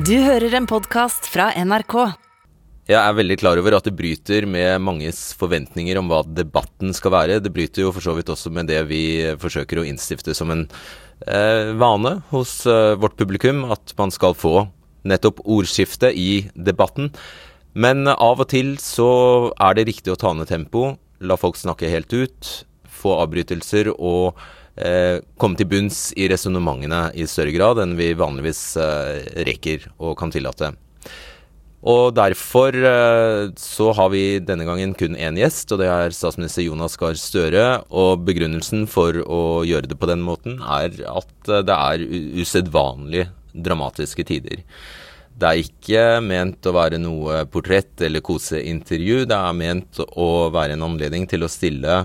Du hører en podkast fra NRK. Jeg er veldig klar over at det bryter med manges forventninger om hva debatten skal være. Det bryter jo for så vidt også med det vi forsøker å innstifte som en eh, vane hos eh, vårt publikum, at man skal få nettopp ordskifte i debatten. Men av og til så er det riktig å ta ned tempo, la folk snakke helt ut, få avbrytelser og eh, komme til bunns i resonnementene i større grad enn vi vanligvis eh, rekker og kan tillate. Og derfor eh, så har vi denne gangen kun én gjest, og det er statsminister Jonas Gahr Støre. Og begrunnelsen for å gjøre det på den måten er at eh, det er usedvanlig dramatiske tider. Det er ikke ment å være noe portrett- eller koseintervju. Det er ment å være en anledning til å stille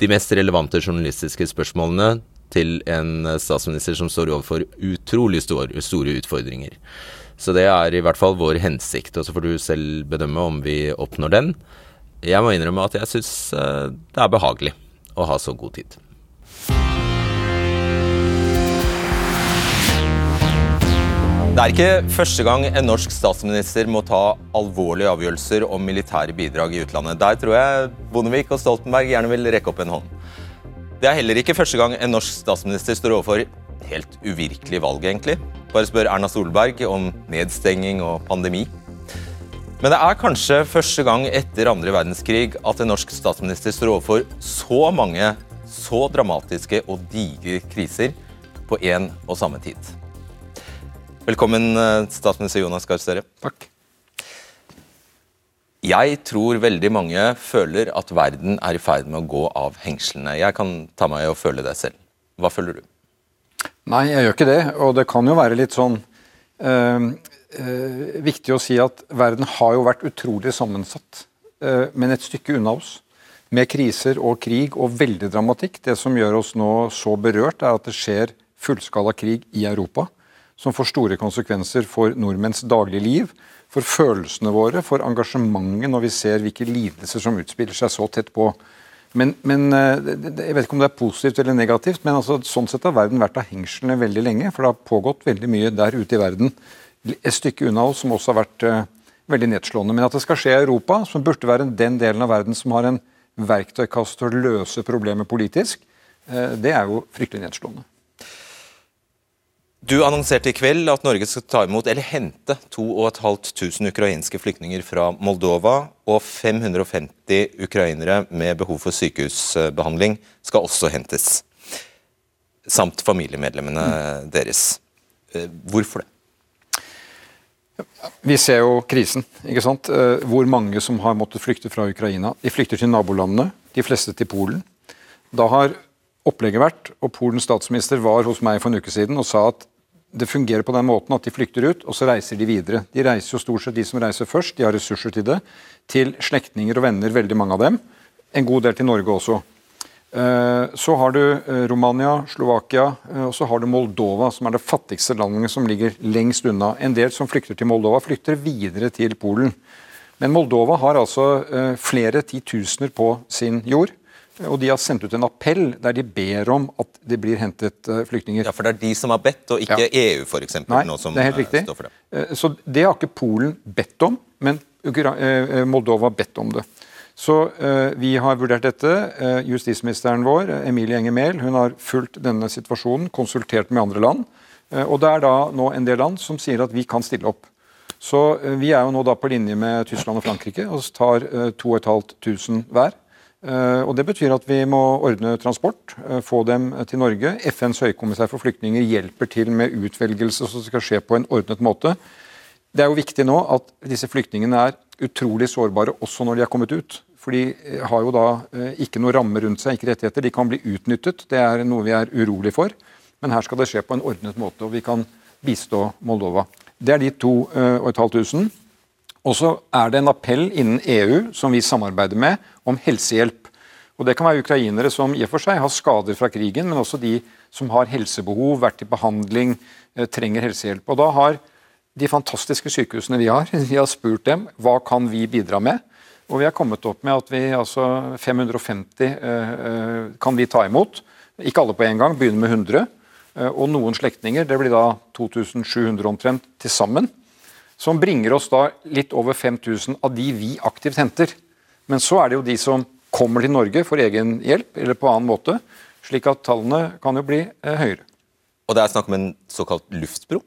de mest relevante journalistiske spørsmålene til en statsminister som står overfor utrolig store, store utfordringer. Så det er i hvert fall vår hensikt, og så får du selv bedømme om vi oppnår den. Jeg må innrømme at jeg syns eh, det er behagelig å ha så god tid. Det er ikke første gang en norsk statsminister må ta alvorlige avgjørelser om militære bidrag i utlandet. Der tror jeg Bondevik og Stoltenberg gjerne vil rekke opp en hånd. Det er heller ikke første gang en norsk statsminister står overfor helt uvirkelig valg, egentlig. Bare spør Erna Solberg om nedstenging og pandemi. Men det er kanskje første gang etter andre verdenskrig at en norsk statsminister står overfor så mange så dramatiske og digre kriser på én og samme tid. Velkommen, eh, statsminister Jonas Gahr Støre. Takk. Jeg tror veldig mange føler at verden er i ferd med å gå av hengslene. Jeg kan ta meg i å føle det selv. Hva føler du? Nei, jeg gjør ikke det. Og det kan jo være litt sånn øh, øh, Viktig å si at verden har jo vært utrolig sammensatt, øh, men et stykke unna oss. Med kriser og krig og veldig dramatikk. Det som gjør oss nå så berørt, er at det skjer fullskala krig i Europa som får store konsekvenser for nordmenns daglige liv, for følelsene våre, for engasjementet når vi ser hvilke lidelser som utspiller seg så tett på. Men, men, eh, Jeg vet ikke om det er positivt eller negativt, men altså, sånn sett har verden vært av hengslene veldig lenge. For det har pågått veldig mye der ute i verden, et stykke unna oss, som også har vært uh, veldig nedslående. Men at det skal skje i Europa, som burde være den delen av verden som har en verktøykast til å løse problemet politisk, uh, det er jo fryktelig nedslående. Du annonserte i kveld at Norge skal ta imot eller hente 2500 ukrainske flyktninger fra Moldova, og 550 ukrainere med behov for sykehusbehandling skal også hentes. Samt familiemedlemmene deres. Eh, hvorfor det? Vi ser jo krisen. ikke sant? Eh, hvor mange som har måttet flykte fra Ukraina. De flykter til nabolandene, de fleste til Polen. Da har opplegget vært, og Polens statsminister var hos meg for en uke siden og sa at det fungerer på den måten at de flykter ut, og så reiser de videre. De reiser jo stort sett de som reiser først, de har ressurser til det. Til slektninger og venner, veldig mange av dem. En god del til Norge også. Eh, så har du eh, Romania, Slovakia eh, og så har du Moldova, som er det fattigste landet som ligger lengst unna. En del som flykter til Moldova, flykter videre til Polen. Men Moldova har altså flere titusener på sin jord. Og de har sendt ut en appell der de ber om at det blir hentet eh, flyktninger. Ja, For det er de som har bedt, og ikke ja. EU f.eks.? Nei, som det er helt eh, riktig. står for det. Eh, så det har ikke Polen bedt om, men Moldova har bedt om det. Så vi har vurdert dette. Justisministeren vår, Emilie Enger Mehl, hun har fulgt denne situasjonen, konsultert med andre land. Og det er da nå en del land som sier at vi kan stille opp. Så vi er jo nå da på linje med Tyskland og Frankrike og tar 2500 hver. Eh, og Det betyr at vi må ordne transport, eh, få dem til Norge. FNs høykommissær for flyktninger hjelper til med utvelgelse, som skal skje på en ordnet måte. Det er jo viktig nå at disse flyktningene er utrolig sårbare også når de er kommet ut. For de eh, har jo da ikke noe ramme rundt seg, ikke rettigheter. De kan bli utnyttet. Det er noe vi er urolig for. Men her skal det skje på en ordnet måte, og vi kan bistå Moldova. Det er de 2500. Og så er det en appell innen EU som vi samarbeider med, om helsehjelp. Og Det kan være ukrainere som i og for seg har skader fra krigen, men også de som har helsebehov, vært i behandling, eh, trenger helsehjelp. Og Da har de fantastiske sykehusene vi har, vi har spurt dem hva kan vi bidra med. Og vi har kommet opp med at vi altså 550 eh, eh, kan vi ta imot. Ikke alle på en gang, begynner med 100. og noen slektninger. Det blir da 2700 omtrent til sammen. Som bringer oss da litt over 5000 av de vi aktivt henter. Men så er det jo de som kommer til Norge for egen hjelp eller på annen måte. Slik at tallene kan jo bli eh, høyere. Og det er snakk om en såkalt luftbro?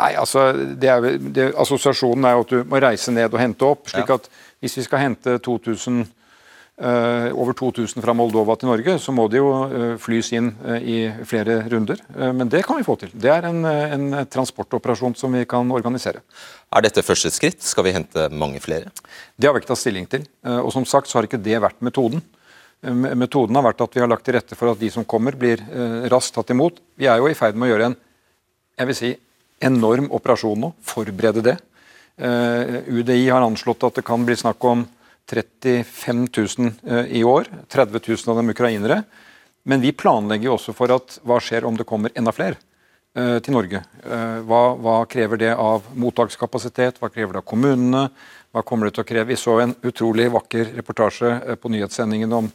Nei, altså, det er, det, Assosiasjonen er jo at du må reise ned og hente opp. slik ja. at Hvis vi skal hente 2000 Uh, over 2000 fra Moldova til Norge, så må de jo uh, flys inn uh, i flere runder. men det kan vi få til. Det er en, en, transportoperasjon som vi kan organisere. Er dette første skritt? Skal vi hente mange flere? Det har vi ikke tatt stilling til. og som sagt så har ikke det vært metoden. metoden har vært at vi har lagt til rette for at de som kommer, blir raskt tatt imot. Vi er jo i ferd med å gjøre en jeg vil si, enorm operasjon nå. Forberede det. UDI har anslått at det kan bli snakk om 35 000 eh, i år. 30 000 av dem ukrainere. Men vi planlegger jo også for at hva skjer om det kommer enda flere uh, til Norge? Uh, hva, hva, krever det av mottakskapasitet? Hva krever det av kommunene? Hva kommer det til å kreve? Vi så en utrolig vakker reportasje på nyhetssendingen om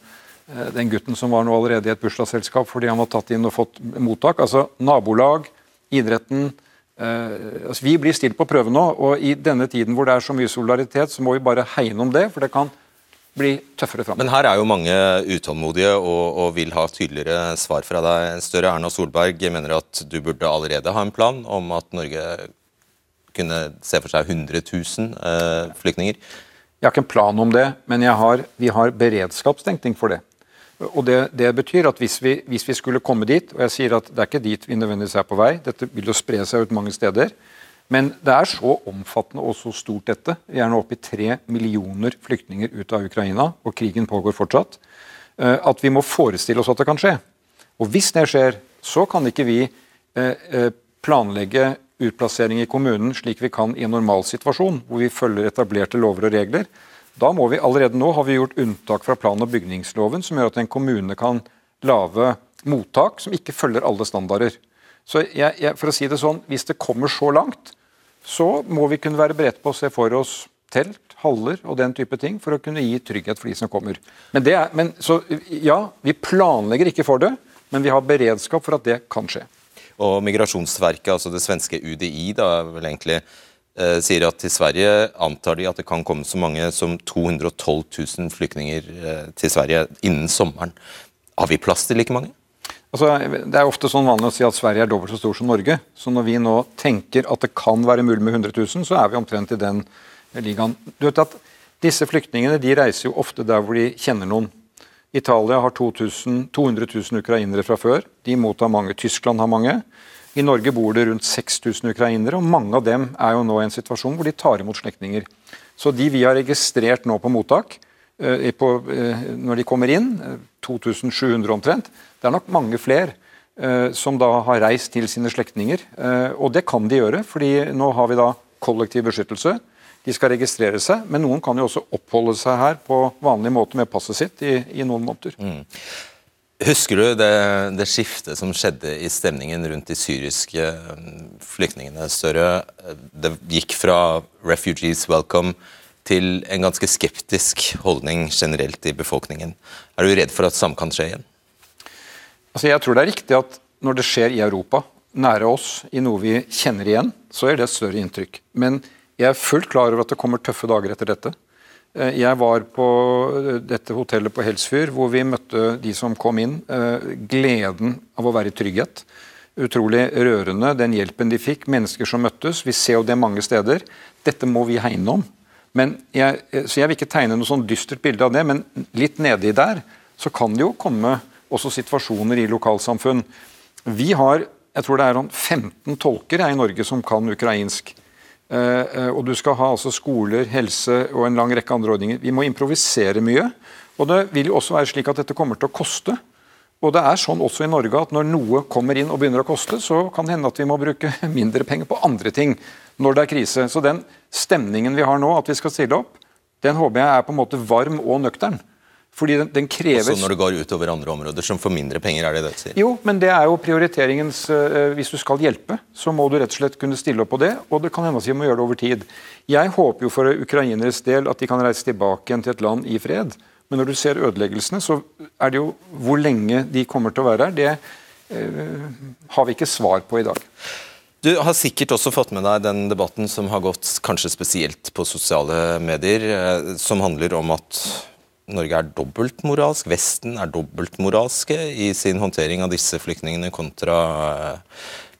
den gutten som var nå allerede i et bursdagsselskap fordi han var tatt inn og fått mottak. Altså nabolag, idretten, Uh, altså vi blir stilt på prøve nå, og i denne tiden hvor det er så mye solidaritet, så må vi bare hegne om det, for det kan bli tøffere fram. Men her er jo mange utålmodige og, og, vil ha tydeligere svar fra deg. Større Erna Solberg mener at du burde allerede ha en plan om at Norge kunne se for seg 100 000 uh, flyktninger. Jeg har ikke en plan om det, men har, vi har beredskapstenkning for det. Og det, det, betyr at hvis vi, hvis vi, skulle komme dit, og jeg sier at det er ikke dit vi nødvendigvis er på vei, dette vil jo spre seg ut mange steder, men det er så omfattende og så stort dette. Vi er nå oppe i tre millioner flyktninger ut av Ukraina, og krigen pågår fortsatt. Eh, at vi må forestille oss at det kan skje. Og hvis det skjer, så kan ikke vi eh, eh, planlegge utplassering i kommunen slik vi kan i en normal situasjon, hvor vi følger etablerte lover og regler. Da må vi allerede nå har vi gjort unntak fra plan- og bygningsloven, som gjør at en kommune kan lage mottak som ikke følger alle standarder. Så jeg, jeg, for å si det sånn, Hvis det kommer så langt, så må vi kunne være beredt på å se for oss telt, haller og den type ting for å kunne gi trygghet for de som kommer. Men, det er, men så, ja, Vi planlegger ikke for det, men vi har beredskap for at det kan skje. Og Migrasjonsverket, altså det svenske UDI, da, vel egentlig sier at til Sverige antar de at det kan komme så mange som 212 000 flyktninger eh, til Sverige innen sommeren. Har vi plass til like mange? Altså, det er ofte sånn vanlig å si at Sverige er dobbelt så stor som Norge. Så når vi nå tenker at det kan være mulig med 100 000, så er vi omtrent i den ligaen. Du vet at Disse flyktningene de reiser jo ofte der hvor de kjenner noen. Italia har 2000, 200 000 ukrainere fra før. De mottar mange. Tyskland har mange. I Norge bor det rundt 6000 ukrainere, og mange av dem er jo nå i en situasjon hvor de tar imot slektninger. Så de vi har registrert nå på mottak, eh, på, eh, når de kommer inn, 2700 eh, omtrent, det er nok mange flere som da har reist til sine slektninger. Og det kan de gjøre, fordi nå har vi da kollektiv beskyttelse. De skal registrere seg, men noen kan jo også oppholde seg her på vanlig måte med passet sitt i, i noen måneder. Mm. Husker du det, det, skiftet som skjedde i stemningen rundt de syriske um, flyktningene? Større? Det gikk fra 'refugees welcome' til en ganske skeptisk holdning generelt i befolkningen. Er du redd for at samme kan skje igjen? Altså jeg tror det er riktig at når det skjer i Europa, nære oss, i noe vi kjenner igjen, så er det et større inntrykk. Men jeg er fullt klar over at det kommer tøffe dager etter dette. Eh, jeg var på eh, dette hotellet på Helsfyr, hvor vi møtte de som kom inn. Eh, gleden av å være i trygghet. Utrolig rørende, den hjelpen de fikk. Mennesker som møttes. Vi ser jo det mange steder. Dette må vi hegne om. Jeg, så jeg vil ikke tegne noe sånn dystert bilde av det, men litt nedi der så kan det jo komme også situasjoner i lokalsamfunn. Vi har jeg tror det er 15 tolker i Norge som kan ukrainsk. Eh, eh, og du skal ha altså skoler, helse og en lang rekke andre ordninger. Vi må improvisere mye. Og det vil jo også være slik at dette kommer til å koste. Og det er sånn også i Norge at når noe kommer inn og begynner å koste, så kan det hende at vi må bruke mindre penger på andre ting når det er krise. Så den stemningen vi har nå, at vi skal stille opp, den håper jeg er på en måte varm og nøktern. Fordi den, den krever Også når det går utover andre områder som får mindre penger, er det det du sier? Jo, men det er jo prioriteringens uh, Hvis du skal hjelpe, så må du rett og slett kunne stille opp på det. Og det kan hende at vi må gjøre det over tid. Jeg håper jo for ukraineres del at de kan reise tilbake igjen til et land i fred. Men når du ser ødeleggelsene, så er det jo hvor lenge de kommer til å være her. Det har vi ikke svar på i dag. Du har sikkert også fått med deg den debatten som har gått kanskje spesielt på sosiale medier, eh, som handler om at Norge er dobbeltmoralsk, Vesten er dobbeltmoralske i sin håndtering av disse flyktningene kontra eh,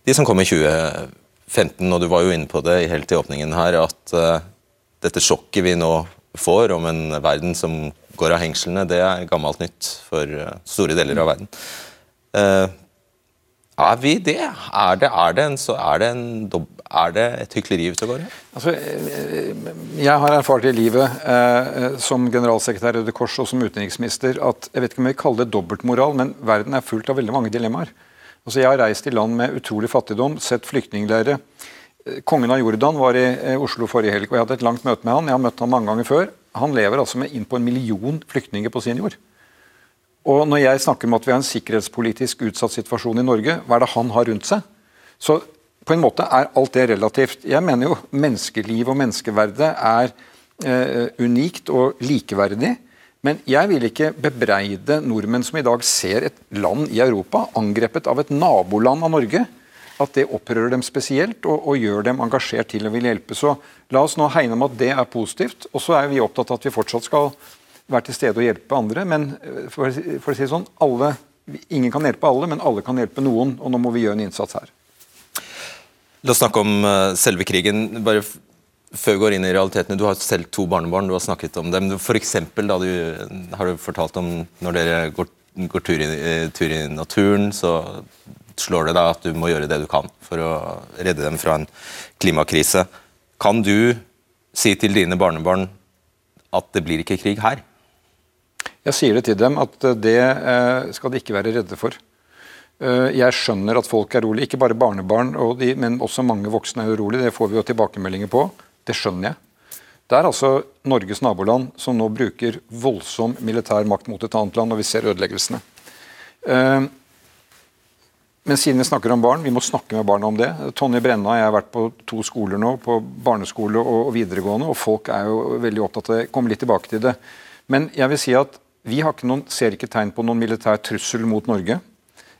de som kom i 2015. Og du var jo inne på det helt i åpningen her, at uh, dette sjokket vi nå får om en verden som går av hengslene, det er gammelt nytt for uh, store deler av verden. Er vi det? Er det, er det, en, er det, en, er det et hykleri ute og går? Altså, eh, jeg har erfart i livet eh, som generalsekretær i Røde Kors og som utenriksminister at jeg vet ikke om jeg kaller det dobbeltmoral, men verden er fullt av veldig mange dilemmaer. Altså, jeg har reist i land med utrolig fattigdom, sett flyktningleirer. Eh, kongen av Jordan var i eh, Oslo forrige helg, og jeg hadde et langt møte med han. Jeg har møtt han mange ganger før. Han lever altså med inn på en million flyktninger på sin jord. Og når jeg snakker om at vi har en sikkerhetspolitisk utsatt situasjon i Norge, hva er det han har rundt seg? Så på en måte er alt det relativt. Jeg mener jo menneskeliv og menneskeverdet er eh, unikt og likeverdig. Men jeg vil ikke bebreide nordmenn som i dag ser et land i Europa angrepet av et naboland av Norge. At det opprører dem spesielt og, og gjør dem engasjert til å ville hjelpe. Så la oss nå hegne om at det er positivt. Og så er vi opptatt av at vi fortsatt skal være til stede og hjelpe andre. Men eh, for, for å si det sånn, alle, ingen kan hjelpe alle, men alle kan hjelpe noen. Og nå må vi gjøre en innsats her. La oss snakke om uh, selve krigen. Bare før vi går inn i realitetene, Du har selv to barnebarn, du har snakket om dem. For eksempel, da du, har du fortalt om når dere går, går tur, i, eh, tur, i, naturen, så slår det deg at du må gjøre det du kan for å redde dem fra en klimakrise. Kan du si til dine barnebarn at det blir ikke krig her? Jeg sier det til dem at eh, det eh, skal de ikke være redde for. Eh, jeg skjønner at folk er rolig, ikke bare barnebarn, de, men også mange voksne er urolige. Det får vi jo tilbakemeldinger på. Det skjønner jeg. Det er altså Norges naboland som nå bruker voldsom militær makt mot et annet land, og vi ser ødeleggelsene. Men siden vi snakker om barn, vi må snakke med barna om det. Tonje Brenna og jeg har vært på to skoler nå, på barneskole og videregående, og folk er jo veldig opptatt av det. Kommer litt tilbake til det. Men jeg vil si at vi ikke noen, ser ikke tegn på noen militær trussel mot Norge.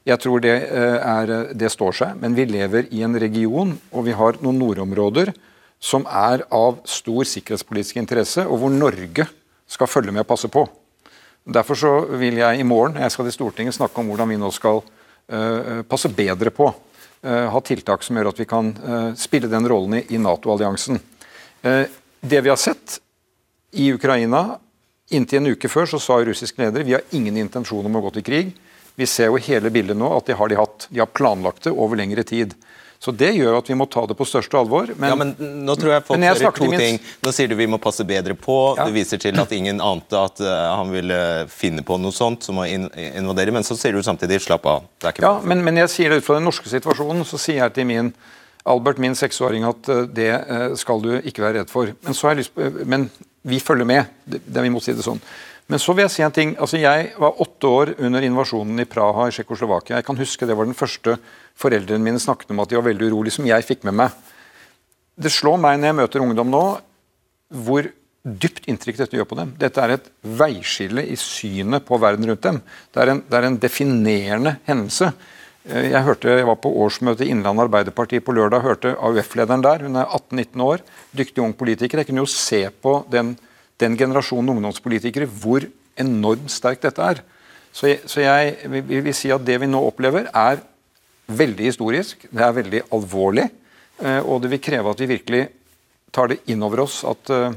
Jeg tror det, eh, er, det, står seg, men vi lever i en region og vi har noen nordområder som er av stor sikkerhetspolitisk interesse, og hvor Norge skal følge med og passe på. Derfor så vil jeg i morgen jeg skal til Stortinget, snakke om hvordan vi nå skal uh, passe bedre på. Ha tiltak som gjør at vi kan spille den rollen i, i Nato-alliansen. det vi har sett i Ukraina, Inntil en uke før så sa russisk leder vi har ingen intensjon om å gå til krig. Vi ser jo hele bildet nå at de har de hatt. De har planlagt det over lengre tid. Så Det gjør at vi må ta det på største alvor. Men, ja, men nå tror jeg folk hører to ting. Nå sier du vi må passe bedre på. Ja. Du viser til at ingen ante at uh, han ville finne på noe sånt som å invadere. Men så sier du samtidig slapp av. ja, men, men, jeg sier det ut fra den norske situasjonen. Så sier jeg til min Albert, min seksåring, at uh, det uh, skal du ikke være redd for. Men, så har jeg lyst på, men vi følger med. Det, det vi må si det sånn. Men så vil jeg si en ting. altså Jeg var åtte år under invasjonen i Praha i Tsjekkoslovakia. Jeg kan huske det var den første foreldrene mine snakket om at de var veldig urolige, som jeg fikk med meg. Det slår meg når jeg møter ungdom nå, hvor dypt inntrykk dette gjør på dem. Dette er et veiskille i synet på verden rundt dem. Det er en, det er en definerende hendelse. Eh, jeg, hørte, jeg var på årsmøte i Innlandet Arbeiderparti på lørdag. hørte AUF-lederen der. Hun er 18-19 år, dyktig ung politiker. Jeg kunne jo se på den, den generasjonen ungdomspolitikere hvor enormt sterkt dette er. Så jeg, så jeg vil, vil si at det vi nå opplever, er veldig historisk. Det er veldig alvorlig. Eh, og det vil kreve at vi virkelig tar det inn over oss at eh,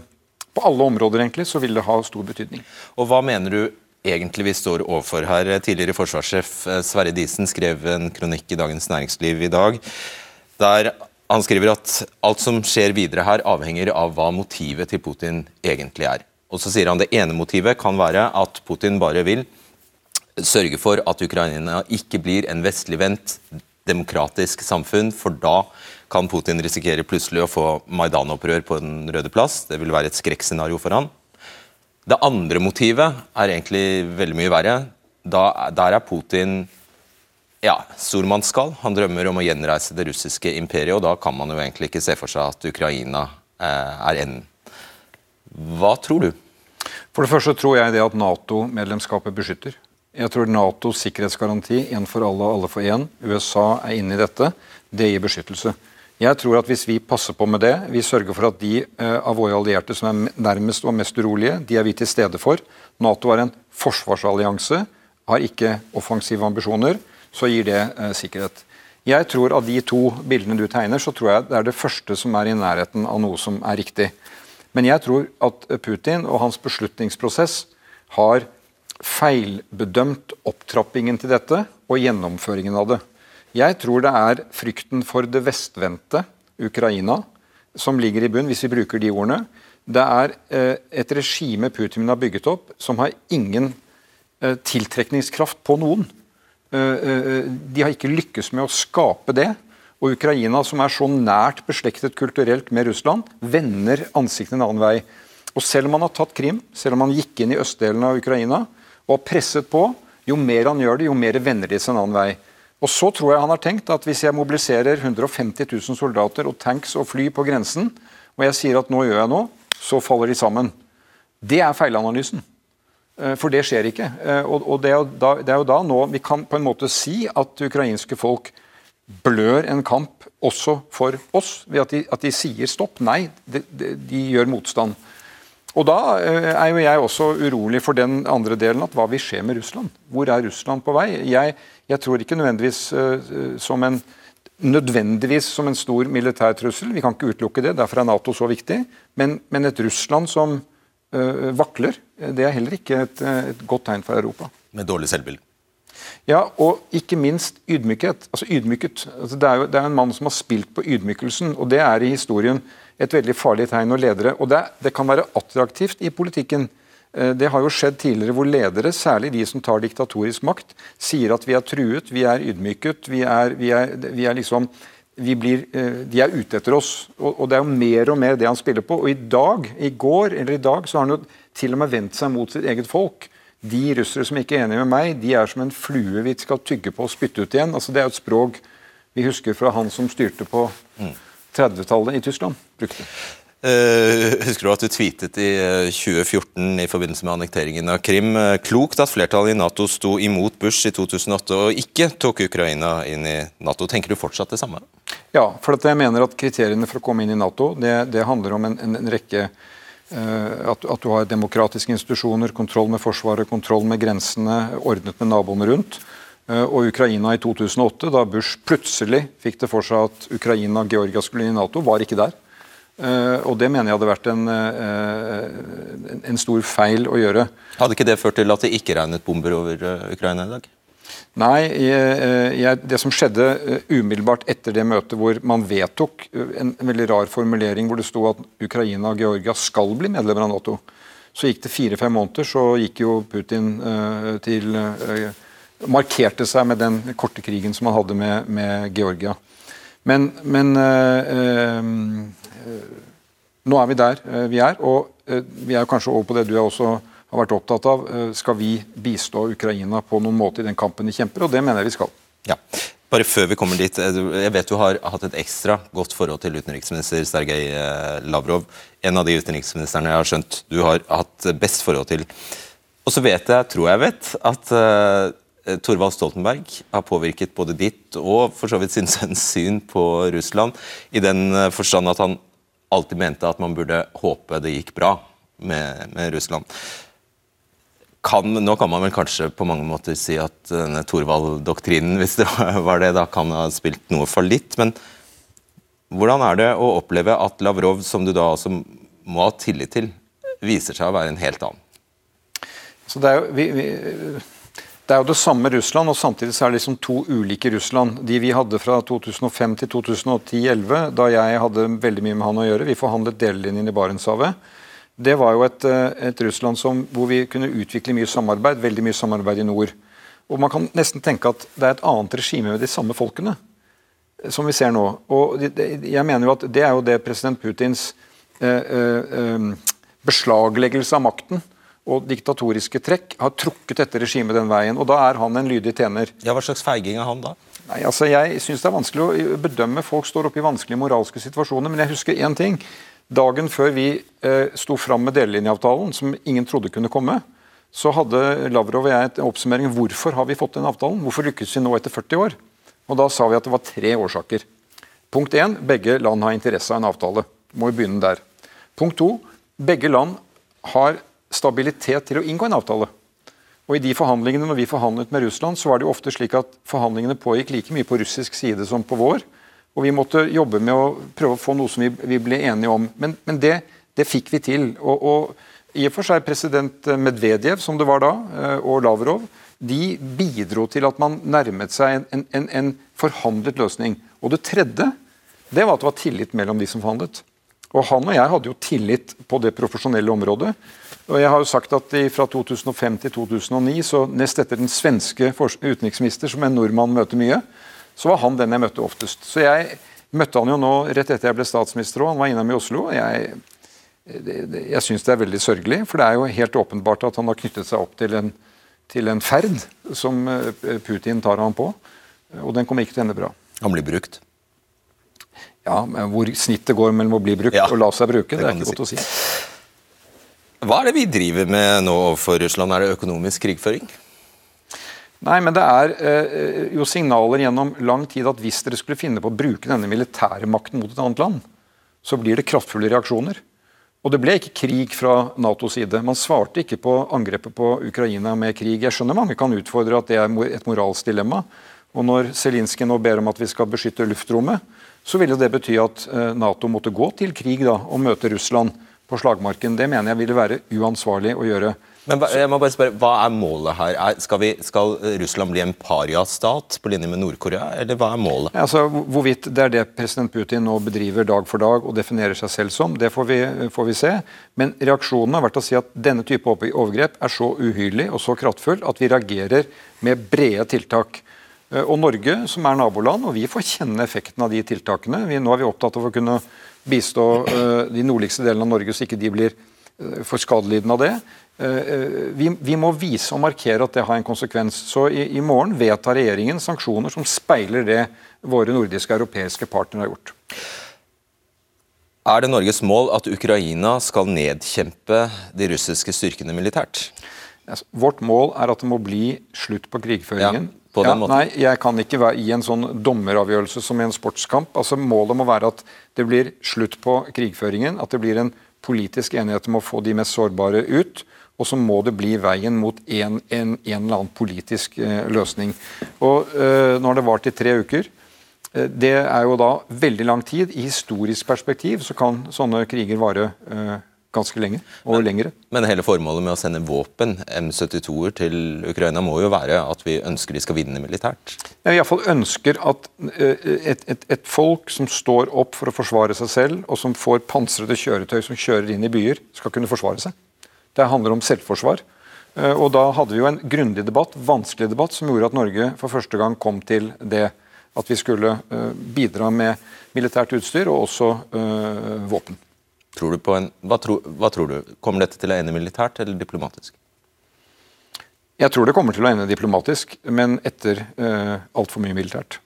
på alle områder egentlig så vil det ha stor betydning. Og Hva mener du egentlig vi står overfor her. Tidligere forsvarssjef eh, Sverre Disen skrev en kronikk i Dagens Næringsliv i dag der han skriver at alt som skjer videre her, avhenger av hva motivet til Putin egentlig er. Og så sier han det ene motivet kan være at Putin bare vil sørge for at Ukraina ikke blir en vestligvendt demokratisk samfunn, for da kan Putin risikere plutselig å få Maidan-opprør på Den røde plass. Det vil være et skrekkscenario for han. Det andre motivet er egentlig veldig mye verre. Da, der er Putin ja, stormannsgal. Han drømmer om å gjenreise det russiske imperiet, og da kan man jo egentlig ikke se for seg at Ukraina eh, er enden. Hva tror du? For det første tror jeg det at Nato-medlemskapet beskytter. Jeg tror Natos sikkerhetsgaranti, én for alle og alle for én, USA er inne i dette, det gir beskyttelse. Jeg tror at Hvis vi passer på med det, vi sørger for at de eh, av våre allierte som er nærmest og mest urolige, de er vi til stede for. Nato er en forsvarsallianse, har ikke offensive ambisjoner. Så gir det eh, sikkerhet. Jeg tror Av de to bildene du tegner, så tror jeg det er det første som er i nærheten av noe som er riktig. Men jeg tror at Putin og hans beslutningsprosess har feilbedømt opptrappingen til dette og gjennomføringen av det. Jeg tror det er frykten for det vestvendte Ukraina som ligger i bunn, hvis vi bruker de ordene. Det er eh, et regime Putin har bygget opp som har ingen eh, tiltrekningskraft på noen. Eh, de har ikke lykkes med å skape det. Og Ukraina, som er så nært beslektet kulturelt med Russland, vender ansiktet en annen vei. Og Selv om han har tatt Krim, selv om han gikk inn i østdelen av Ukraina og har presset på, jo mer han gjør det, jo mer vender de seg en annen vei. Og Så tror jeg han har tenkt at hvis jeg mobiliserer 150 000 soldater og tanks og fly på grensen, og jeg sier at nå gjør jeg noe, så faller de sammen. Det er feilanalysen. Eh, for det skjer ikke. Eh, og det er, da, det er jo da nå vi kan på en måte si at ukrainske folk blør en kamp også for oss, ved at de, at de sier stopp. Nei, de, de, de, gjør motstand. Og Da eh, er jo jeg også urolig for den andre delen, at hva vil skje med Russland? Hvor er Russland på vei? Jeg, jeg tror ikke nødvendigvis uh, som en nødvendigvis som en stor militær trussel, vi kan ikke utelukke det, derfor er Nato så viktig. Men, men et Russland som uh, vakler, det er heller ikke et, et godt tegn for Europa. Med dårlig selvbilde? Ja, og ikke minst ydmykhet. Altså ydmyket. Altså det, er jo, det er en mann som har spilt på ydmykelsen, og det er i historien et veldig farlig tegn og ledere. Og det, det kan være attraktivt i politikken. Eh, det har jo skjedd tidligere hvor ledere, særlig de som tar diktatorisk makt, sier at vi er truet, vi er ydmyket, vi er, vi er, vi er liksom vi blir, eh, de er ute etter oss. Og, og, Det er jo mer og mer det han spiller på. Og i dag, i går eller i dag, så har han jo til og med vendt seg mot sitt eget folk. De russere som ikke er enige med meg, de er som en flue vi skal tygge på og spytte ut igjen. Altså, det er et språk vi husker fra han som styrte på 30-tallet i Tyskland. brukte. Uh, husker du at du tweetet i 2014 eh, i forbindelse med annekteringen av Krim uh, klokt at flertallet i Nato sto imot Bush i 2008 og ikke tok Ukraina inn i Nato. Tenker du fortsatt det samme? Ja, for jeg mener at kriteriene for å komme inn i Nato det, det handler om en, en, en rekke Eh, at, at, du har demokratiske institusjoner, kontroll med Forsvaret, kontroll med grensene, ordnet med naboene rundt. Eh, og Ukraina i 2008, da Bush plutselig fikk det for seg at Ukraina og Georgia skulle inn i Nato, var ikke der. Eh, og det mener jeg hadde vært en, en stor feil å gjøre. Hadde ikke det ført til at det ikke regnet bomber over Ukraina i dag? Nei, jeg, jeg, det som skjedde uh, umiddelbart etter det møtet hvor man vedtok uh, en, veldig rar formulering hvor det sto at Ukraina og Georgia skal bli medlemmer av Nato. Så gikk det fire-fem måneder, så gikk jo Putin uh, til Markerte seg med den korte krigen som han hadde med, med Georgia. Men, men nå er vi der vi er, og vi er kanskje over på det du er også har vært opptatt av eh, skal vi bistå Ukraina på noen måte i den kampen de kjemper, og det mener jeg vi skal. Ja. Bare før vi kommer dit, eh, Jeg vet du har hatt et ekstra godt forhold til utenriksminister Sergej eh, Lavrov. En av de utenriksministrene jeg har skjønt du har hatt best forhold til. Og så vet jeg, tror jeg vet, at uh, Torvald Stoltenberg har påvirket både ditt og for så vidt sin sønns syn på Russland, i den forstand at han alltid mente at man burde håpe det gikk bra med, med Russland kan, nå kan man vel kanskje på mange måter si at denne Thorvald-doktrinen, hvis det var det, da kan ha spilt noe fallitt. Men hvordan er det å oppleve at Lavrov, som du da altså må ha tillit til, viser seg å være en helt annen? Så det er jo, vi, vi, det er jo det samme Russland, og samtidig så er det liksom to ulike Russland. De vi hadde fra 2005 til 2010-2011, da jeg hadde veldig mye med han å gjøre. Vi forhandlet delelinjen i Barentshavet det var jo et, eh, et Russland som, hvor vi kunne utvikle mye samarbeid, veldig mye samarbeid i nord. Og Man kan nesten tenke at det er et annet regime med de samme folkene, eh, som vi ser nå. Og jeg mener jo at Det er jo det president Putins eh, beslagleggelse av makten og diktatoriske trekk har trukket dette regimet den veien. og Da er han en lydig tjener. Ja, Hva slags feiging er han da? Nei, altså Jeg syns det er vanskelig å bedømme. Folk står oppe i vanskelige moralske situasjoner. Men jeg husker én ting. Dagen før vi eh, sto fram med delelinjeavtalen, som ingen trodde kunne komme, så hadde Lavrov og jeg en oppsummering hvorfor har vi fått den avtalen. Hvorfor lykkes vi nå etter 40 år? Og Da sa vi at det var tre årsaker. Punkt én, begge land har interesse av en avtale. Må vi begynne der. Punkt to, begge land har stabilitet til å inngå en avtale. Og i de forhandlingene når vi forhandlet med Russland, så var det jo ofte slik at forhandlingene pågikk like mye på russisk side som på vår. Og vi måtte jobbe med å prøve å få noe som vi, vi ble enige om. Men, men det, det, fikk vi til. Og, og, i og for seg president Medvedev, som det var da, eh, og Lavrov, de bidro til at man nærmet seg en, en, en forhandlet løsning. Og det tredje, det var at det var tillit mellom de som forhandlet. Og han og jeg hadde jo tillit på det profesjonelle området. Og jeg har jo sagt at Fra 2005 til 2009, så nest etter den svenske utenriksminister, som en nordmann møter mye, så var han den jeg møtte oftest. Så jeg møtte han jo nå rett etter jeg ble statsminister òg. Han var innom i Oslo. Jeg, jeg syns det er veldig sørgelig, for det er jo helt åpenbart at han har knyttet seg opp til en, til en ferd som eh, Putin tar ham på. Og den kommer ikke til å ende bra. Han blir brukt? Ja, men hvor snittet går mellom å bli brukt ja, og la seg bruke, det, det er ikke godt si. å si. Hva er det vi driver med nå overfor Russland? Er det økonomisk krigføring? Nei, men det er eh, jo signaler gjennom lang tid at hvis dere skulle finne på å bruke denne militære makten mot et annet land, så blir det kraftfulle reaksjoner. Og det ble ikke krig fra Natos side. Man svarte ikke på angrepet på Ukraina med krig. Jeg skjønner mange kan utfordre at det er et moralsk dilemma. Og når Zelinskyj nå ber om at vi skal beskytte luftrommet, så ville det bety at eh, Nato måtte gå til krig da, og møte Russland på slagmarken. Det mener jeg ville være uansvarlig å gjøre. Men jeg må bare spørre, Hva er målet her? skal, vi, skal, Russland bli en pariastat på linje med Nord-Korea, eller hva er målet? Altså, Hvorvidt det er det president Putin nå bedriver dag for dag og definerer seg selv som, det får vi, får vi se. Men reaksjonen har vært å si at denne type overgrep er så uhyrlig og så kraftfull at vi reagerer med brede tiltak. Eh, og Norge, som er naboland, og vi får kjenne effekten av de tiltakene. Vi, nå er vi opptatt av å kunne bistå uh, de nordligste delene av Norge, så ikke de blir uh, for skadelidende av det. Uh, vi, vi, må vise og markere at det har en konsekvens. Så i, i morgen vedtar regjeringen sanksjoner som speiler det våre nordiske og europeiske partnere har gjort. Er det Norges mål at Ukraina skal nedkjempe de russiske styrkene militært? Altså, vårt mål er at det må bli slutt på krigføringen. Ja på den ja? Nei, jeg kan ikke være i en sånn dommeravgjørelse som i en sportskamp. Altså Målet må være at det blir slutt på krigføringen, at det blir en politisk enighet om å få de mest sårbare ut. Og så må det bli veien mot en, en, en eller annen politisk eh, løsning. Og eh, Nå har det vart i tre uker. Eh, det er jo da veldig lang tid. I historisk perspektiv så kan sånne kriger vare eh, ganske lenge, og men, lengre. Men hele formålet med å sende våpen, M72-er, til Ukraina må jo være at vi ønsker de skal vinne militært? Ja, Iallfall ønsker at et, et, et, folk som står opp for å forsvare seg selv, og som får pansrede kjøretøy som kjører inn i byer, skal kunne forsvare seg. Det handler om selvforsvar. Eh, og da hadde vi jo en grundig debatt, vanskelig debatt, som gjorde at Norge for første gang kom til det at vi skulle eh, bidra med militært utstyr og også våpen. Tror en, hva, tro, hva, tror du? Kommer dette til å ende militært eller diplomatisk? Jeg tror det kommer til å ende diplomatisk, men etter uh, altfor mye militært.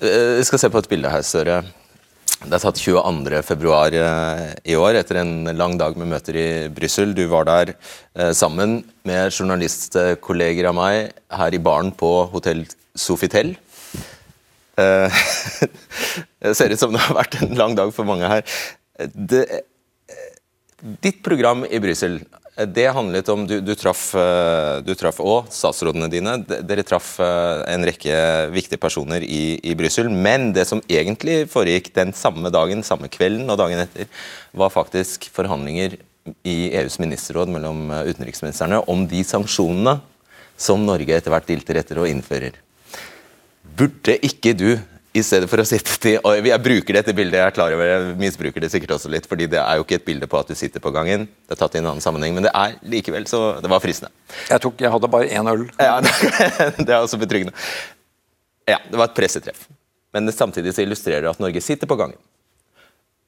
Eh, vi skal se på et bilde her, Støre. Det er tatt 22.2 eh, i år, etter en lang dag med møter i Brussel. Du var der eh, sammen med journalistkolleger av meg her i baren på hotell Sofitel. Eh, det ser ut som det har vært en lang dag for mange her. Det, ditt program i Brussel det handlet om Du, du traff eh, òg statsrådene dine. Dere traff eh, en rekke viktige personer i, i Brussel. Men det som egentlig foregikk den samme dagen, samme kvelden og dagen etter, var faktisk forhandlinger i EUs ministerråd mellom utenriksministrene om de sanksjonene som Norge etter hvert dilter etter og innfører. Burde ikke du, i stedet for å sitte til og Jeg bruker dette bildet, jeg er klar over jeg misbruker det sikkert også litt, fordi det er jo ikke et bilde på at du sitter på gangen. Det er tatt i en annen sammenheng, men det er likevel så Det var fristende. Jeg, tok, jeg hadde bare én øl. Ja, Det er også betryggende. Ja, det var et pressetreff. Men samtidig så illustrerer det at Norge sitter på gangen.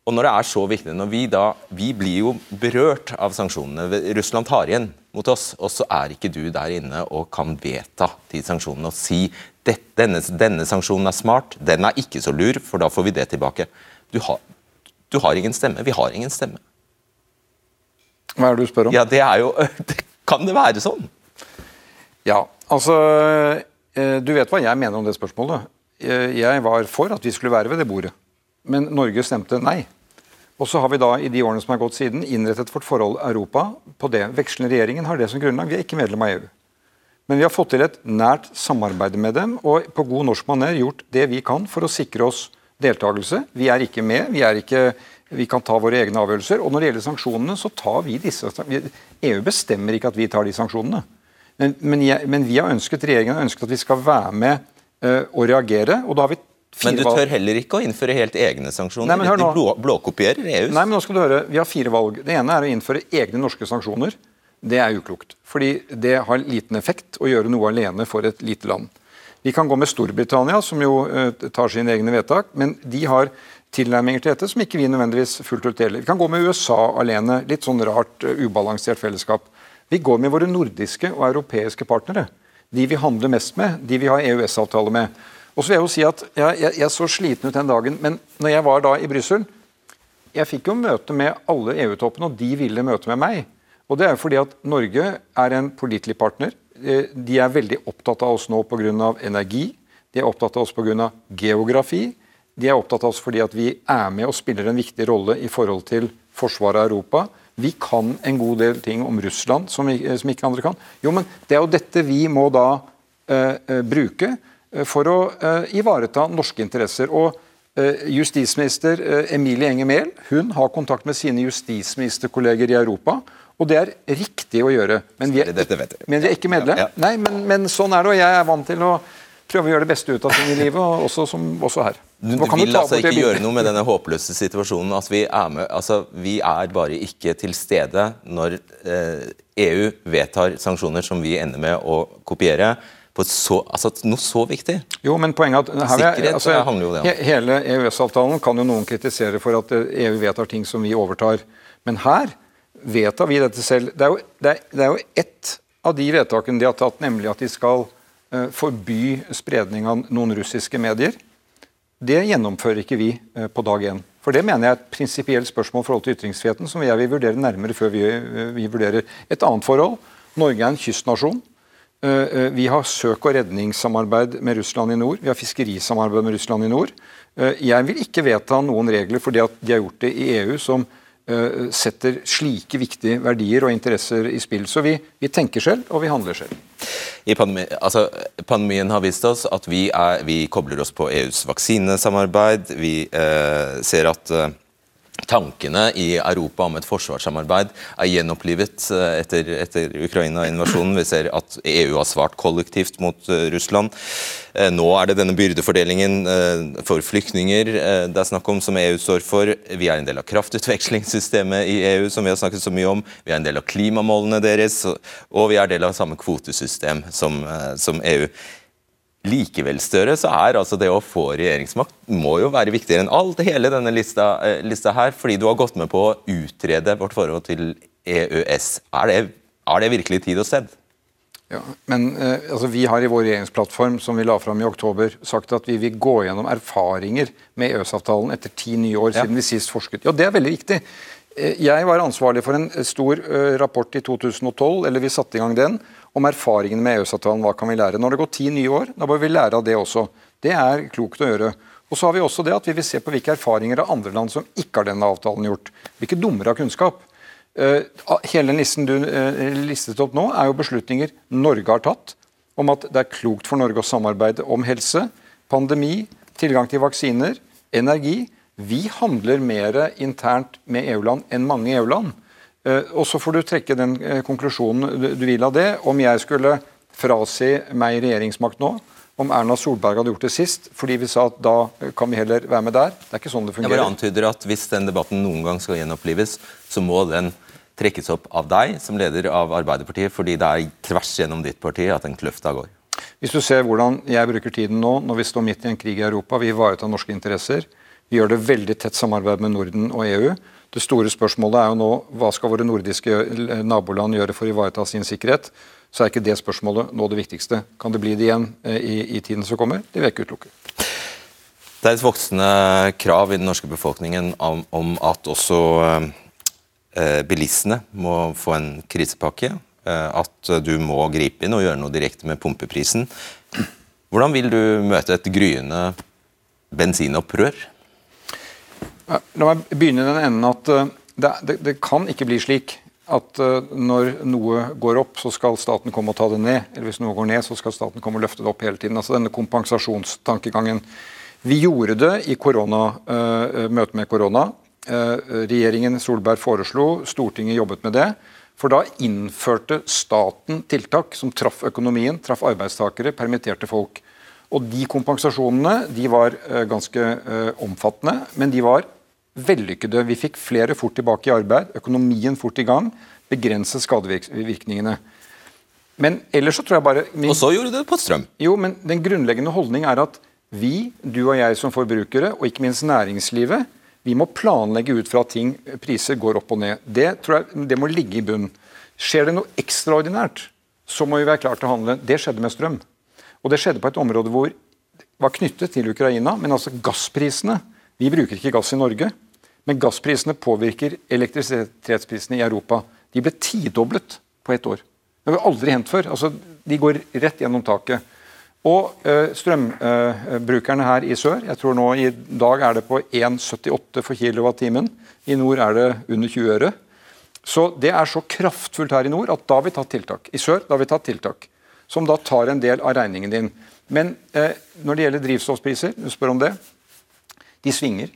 Og når det er så viktig, når vi da Vi blir jo berørt av sanksjonene. Russland tar igjen mot oss, og så er ikke du der inne og kan vedta de sanksjonene og si denne, denne, sanksjonen er smart, den er ikke så lur, for da får vi det tilbake. Du har, du har ingen stemme. Vi har ingen stemme. Hva er det du spør om? Ja, det er jo Kan det være sånn? Ja, altså eh, Du vet hva jeg mener om det spørsmålet. Eh, jeg var for at vi skulle være ved det bordet, men Norge stemte nei. Og så har vi da i de årene som har gått siden, innrettet vårt forhold Europa på det. Vekslende regjeringen har det som grunnlag. Vi er ikke medlem av EU. Men vi har fått til et nært samarbeid med dem og på god norsk maner gjort det vi kan for å sikre oss deltakelse. Vi er ikke med. Vi, er ikke, vi kan ta våre egne avgjørelser. Og når det gjelder sanksjonene, så tar vi disse EU bestemmer ikke at vi tar de sanksjonene. Men, men, jeg, men vi har ønsket, regjeringen har ønsket at vi skal være med uh, og reagere. og da har vi men du tør heller ikke å innføre helt egne sanksjoner? Nei, men blå, blåkopierer EUs? Nei, men nå skal du høre. Vi har fire valg. Det ene er å innføre egne norske sanksjoner. Det er uklokt. Fordi det har liten effekt å gjøre noe alene for et lite land. Vi kan gå med Storbritannia, som jo uh, tar sine egne vedtak, men de har tilnærminger til dette som ikke vi nødvendigvis fullt ut deler. Vi kan gå med USA alene. Litt sånn rart, uh, ubalansert fellesskap. Vi går med våre nordiske og europeiske partnere. De vi handler mest med, de vi har EØS-avtale med. Og så vil Jeg jo si at jeg, jeg, jeg, så sliten ut den dagen, men når jeg var da i Brussel Jeg fikk jo møte med alle EU-toppene, og de ville møte med meg. Og Det er jo fordi at Norge er en pålitelig partner. Eh, de er veldig opptatt av oss nå pga. energi. De er opptatt av oss pga. geografi. De er opptatt av oss fordi at vi er med og spiller en viktig rolle i forhold til forsvaret av Europa. Vi kan en god del ting om Russland som, som, ikke andre kan. Jo, men Det er jo dette vi må da uh, uh, bruke eh, for å eh, ivareta norske interesser. Og eh, Justisminister eh, Emilie Enger Mehl hun har kontakt med sine justisministerkolleger i Europa. Og det er riktig å gjøre. Men vi er, men vi er ikke medlem. Nei, men, men sånn er det. Og jeg er vant til å prøve å gjøre det beste ut av ting i livet, også, som, også her. Du, du vil altså ikke gjøre noe med denne håpløse situasjonen? Altså, vi er, med, altså, vi er bare ikke til stede når eh, EU vedtar sanksjoner som vi ender med å kopiere. På så, altså, Noe så viktig? Jo, men poenget at her, Sikkerhet altså, det ja. Hele EØS-avtalen kan jo noen kritisere for at EU eh, e vedtar ting som vi overtar. Men her vedtar vi dette selv. Det er jo, det er, det er jo ett av de vedtakene de har tatt, nemlig at de skal uh, forby spredning av noen russiske medier. Det gjennomfører ikke vi uh, på dag én. For det mener jeg er et prinsipielt spørsmål i forhold til ytringsfriheten som jeg vil vurdere nærmere før vi, vi vurderer et annet forhold. Norge er en kystnasjon. Eh, vi har søk- og redningssamarbeid med Russland i nord. Vi har fiskerisamarbeid med Russland i nord. Jeg vil ikke vedta noen regler fordi at de har gjort det i EU som setter slike viktige verdier og interesser i spill. Så vi, vi tenker selv, og vi handler selv. Pandemi, altså, pandemien har vist oss at vi, er, vi, kobler oss på EUs vaksinesamarbeid. Vi eh, ser at eh, tankene i Europa om et forsvarssamarbeid er gjenopplivet eh, etter, etter Ukraina-invasjonen. Vi ser at EU har svart kollektivt mot uh, Russland. Uh, nå er det denne byrdefordelingen for flyktninger det er snakk om, som EU står for. Vi er en del av kraftutvekslingssystemet i EU, som vi har snakket så mye om. Vi er en del av klimamålene deres, og vi er del av samme kvotesystem som, som EU. Likevel, Støre, så er altså det å få regjeringsmakt må jo være viktigere enn alt, hele denne lista, eh, lista, her, fordi du har gått med på å utrede vårt forhold til EØS. Er det, er det virkelig tid og sted? Ja, men eh, altså, Vi har i vår regjeringsplattform som vi la fram i oktober, sagt at vi vil gå gjennom erfaringer med EØS-avtalen etter ti nye år ja. siden vi sist forsket. Ja, Det er veldig viktig. Eh, jeg var ansvarlig for en stor rapport i 2012, eller vi satte i gang den, om erfaringene med EØS-avtalen. Hva kan vi lære? Når det går ti nye år, da bør vi lære av det også. Det er klokt å gjøre. Og så har vi også det at vi vil se på hvilke erfaringer av andre land som ikke har denne avtalen gjort. Hvilke er dummere av kunnskap. Uh, hele listen du uh, listet opp nå, er jo beslutninger Norge har tatt om at det er klokt for Norge å samarbeide om helse, pandemi, tilgang til vaksiner, energi. Vi handler mer internt med EU-land enn mange EU-land. Eh, og Så får du trekke den eh, konklusjonen du vil av det. Om jeg skulle frasi meg regjeringsmakt nå, om Erna Solberg hadde gjort det sist, fordi vi sa at da kan vi heller være med der. Det er ikke sånn det fungerer. Jeg bare antyder at Hvis den debatten noen gang skal gjenopplives, så må den trekkes opp av deg som leder av Arbeiderpartiet, fordi det er tvers gjennom ditt parti at den kløfta går. Hvis du ser hvordan jeg bruker tiden nå, når vi står midt i en krig i Europa, vi ivaretar norske interesser, vi gjør det veldig tett samarbeid med Norden og EU, det store spørsmålet er jo nå hva skal våre nordiske naboland gjøre for å ivareta sin sikkerhet. Så er ikke det spørsmålet nå det viktigste. Kan det bli det igjen eh, i, i tiden som kommer? Det vil jeg ikke utelukke. Det er et voksende krav i den norske befolkningen om, om at også eh, bilistene må få en krisepakke. Eh, at du må gripe inn og gjøre noe direkte med pumpeprisen. Hvordan vil du møte et gryende bensinopprør? La meg begynne i den enden at det, det, det kan ikke bli slik at når noe går opp, så skal staten komme og ta det ned. Eller hvis noe går ned, så skal staten komme og løfte det opp hele tiden. Altså denne kompensasjonstankegangen. Vi gjorde det i korona, møtet med korona. Regjeringen Solberg foreslo, Stortinget jobbet med det. For da innførte staten tiltak som traff økonomien, traff arbeidstakere, permitterte folk. Og de kompensasjonene de var ganske omfattende, men de var vellykkede. Vi fikk flere fort tilbake i arbeid, økonomien fort i gang, begrenset skadevirkningene. Men ellers så tror jeg bare min, Og så gjorde du det på strøm. Jo, men den grunnleggende holdning er at vi, du og jeg som forbrukere, og ikke minst næringslivet, vi må planlegge ut fra at ting, priser går opp og ned. Det, tror jeg, det må ligge i bunnen. Skjer det noe ekstraordinært, så må vi være klare til å handle. Det skjedde med strøm. Og det skjedde på et område hvor det var knyttet til Ukraina, men altså gassprisene. Vi bruker ikke gass i Norge, men gassprisene påvirker elektrisitetsprisene i Europa. De ble tidoblet på ett år. Det har aldri hendt før. Altså, de går rett gjennom taket. Og uh, strømbrukerne uh, her i sør, jeg tror nå i dag er det på 1,78 for kilowattimen. I nord er det under 20 øre. Så det er så kraftfullt her i nord at da har vi tatt tiltak. I sør da har vi tatt tiltak. Som da tar en del av regningen din. Men uh, når det gjelder drivstoffpriser, du spør om det, de svinger.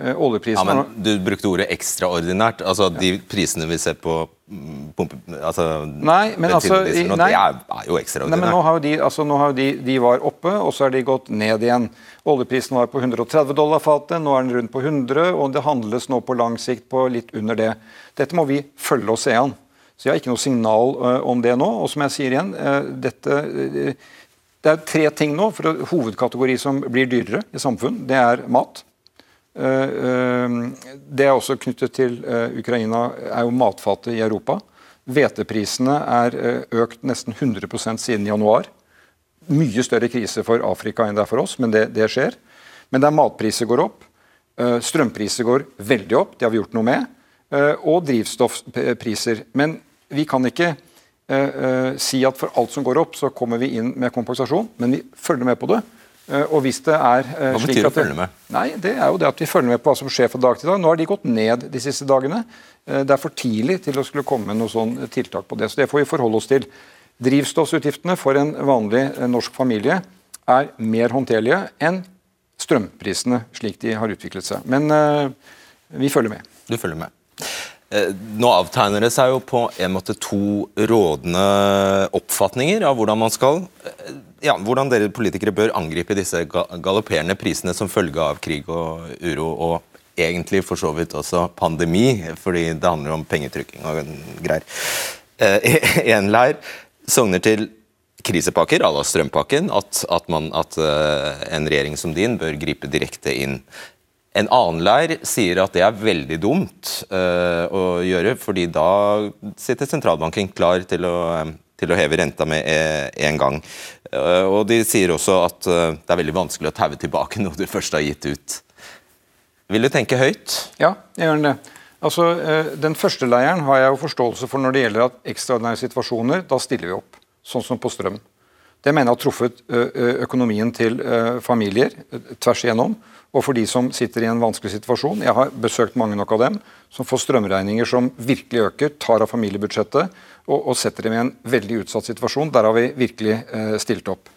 Uh, ja, men Du brukte ordet ekstraordinært. altså. De prisene vi ser på mm, pumpe, altså, Nei, men altså, nå, nei, er, er, jo ekstraordinært. Nei, men nå har jo de, altså, nå har de, de var oppe, og så er de gått ned igjen. Oljeprisen var på 130 dollar fatet, nå er den rundt på 100, og det handles nå på lang sikt på litt under det. Dette må vi følge og se an. Så jeg har ikke noe signal uh, om det nå. Og som jeg sier igjen, uh, dette uh, Det er tre ting nå, for hovedkategori som blir dyrere i samfunn. Det er mat. Eh, eh, det er også knyttet til eh, Ukraina, er jo matfatet i Europa. Hveteprisene er økt nesten 100% siden januar. Mye større krise for Afrika enn det er for oss, men det, det skjer. Men der matpriser går opp, strømpriser går veldig opp, det har vi gjort noe med, og drivstoffpriser. Men vi kan ikke si at for alt som går opp, så kommer vi inn med kompensasjon, men vi følger med på det. Eh, og hvis det er eh, Hva betyr det å følge med? Nei, Det er jo det at vi følger med på hva som skjer fra dag til dag. Nå har de gått ned de siste dagene. Eh, det er for tidlig til å skulle komme med noe sånn tiltak på det. Så det får vi forholde oss til. Drivstoffutgiftene for en vanlig norsk familie er mer håndterlige enn strømprisene slik de har utviklet seg. Men vi følger med. Du følger med. Nå avtegner det seg jo på en måte to rådende oppfatninger av hvordan man skal ja, hvordan dere politikere bør angripe disse galopperende prisene som følge av krig og uro, og egentlig for så vidt også pandemi, fordi det handler om pengetrykking og greier. Eh, en leir sogner til krisepakker à la strømpakken, at, at, man, at en regjering som din bør gripe direkte inn. En annen leir sier at det er veldig dumt uh, å gjøre, fordi da sitter sentralbanken klar til å til å heve renta med en gang. Eh, og De sier også at eh, det er veldig vanskelig å taue tilbake noe du først har gitt ut. Vil du tenke høyt? Ja, jeg gjør det. Altså, eh, Den første leiren har jeg jo forståelse for når det gjelder at ekstraordinære situasjoner. Da stiller vi opp, sånn som på strøm. Det mener jeg har truffet økonomien til familier tvers igjennom. Og for de som sitter i en vanskelig situasjon. Jeg har besøkt mange nok av dem som får strømregninger som virkelig øker, tar av familiebudsjettet og, og, setter dem i en veldig utsatt situasjon. Der har vi virkelig eh, stilt opp.